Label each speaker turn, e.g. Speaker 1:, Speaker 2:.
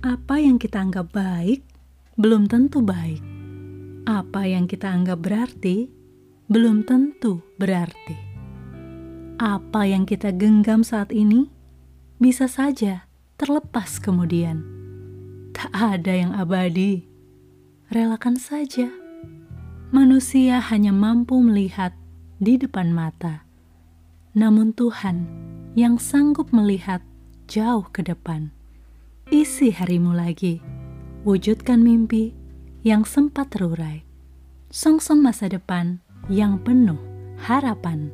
Speaker 1: Apa yang kita anggap baik belum tentu baik. Apa yang kita anggap berarti belum tentu berarti. Apa yang kita genggam saat ini bisa saja terlepas kemudian. Tak ada yang abadi. Relakan saja. Manusia hanya mampu melihat di depan mata, namun Tuhan yang sanggup melihat jauh ke depan. Isi harimu lagi, wujudkan mimpi yang sempat terurai, song-song masa depan yang penuh harapan.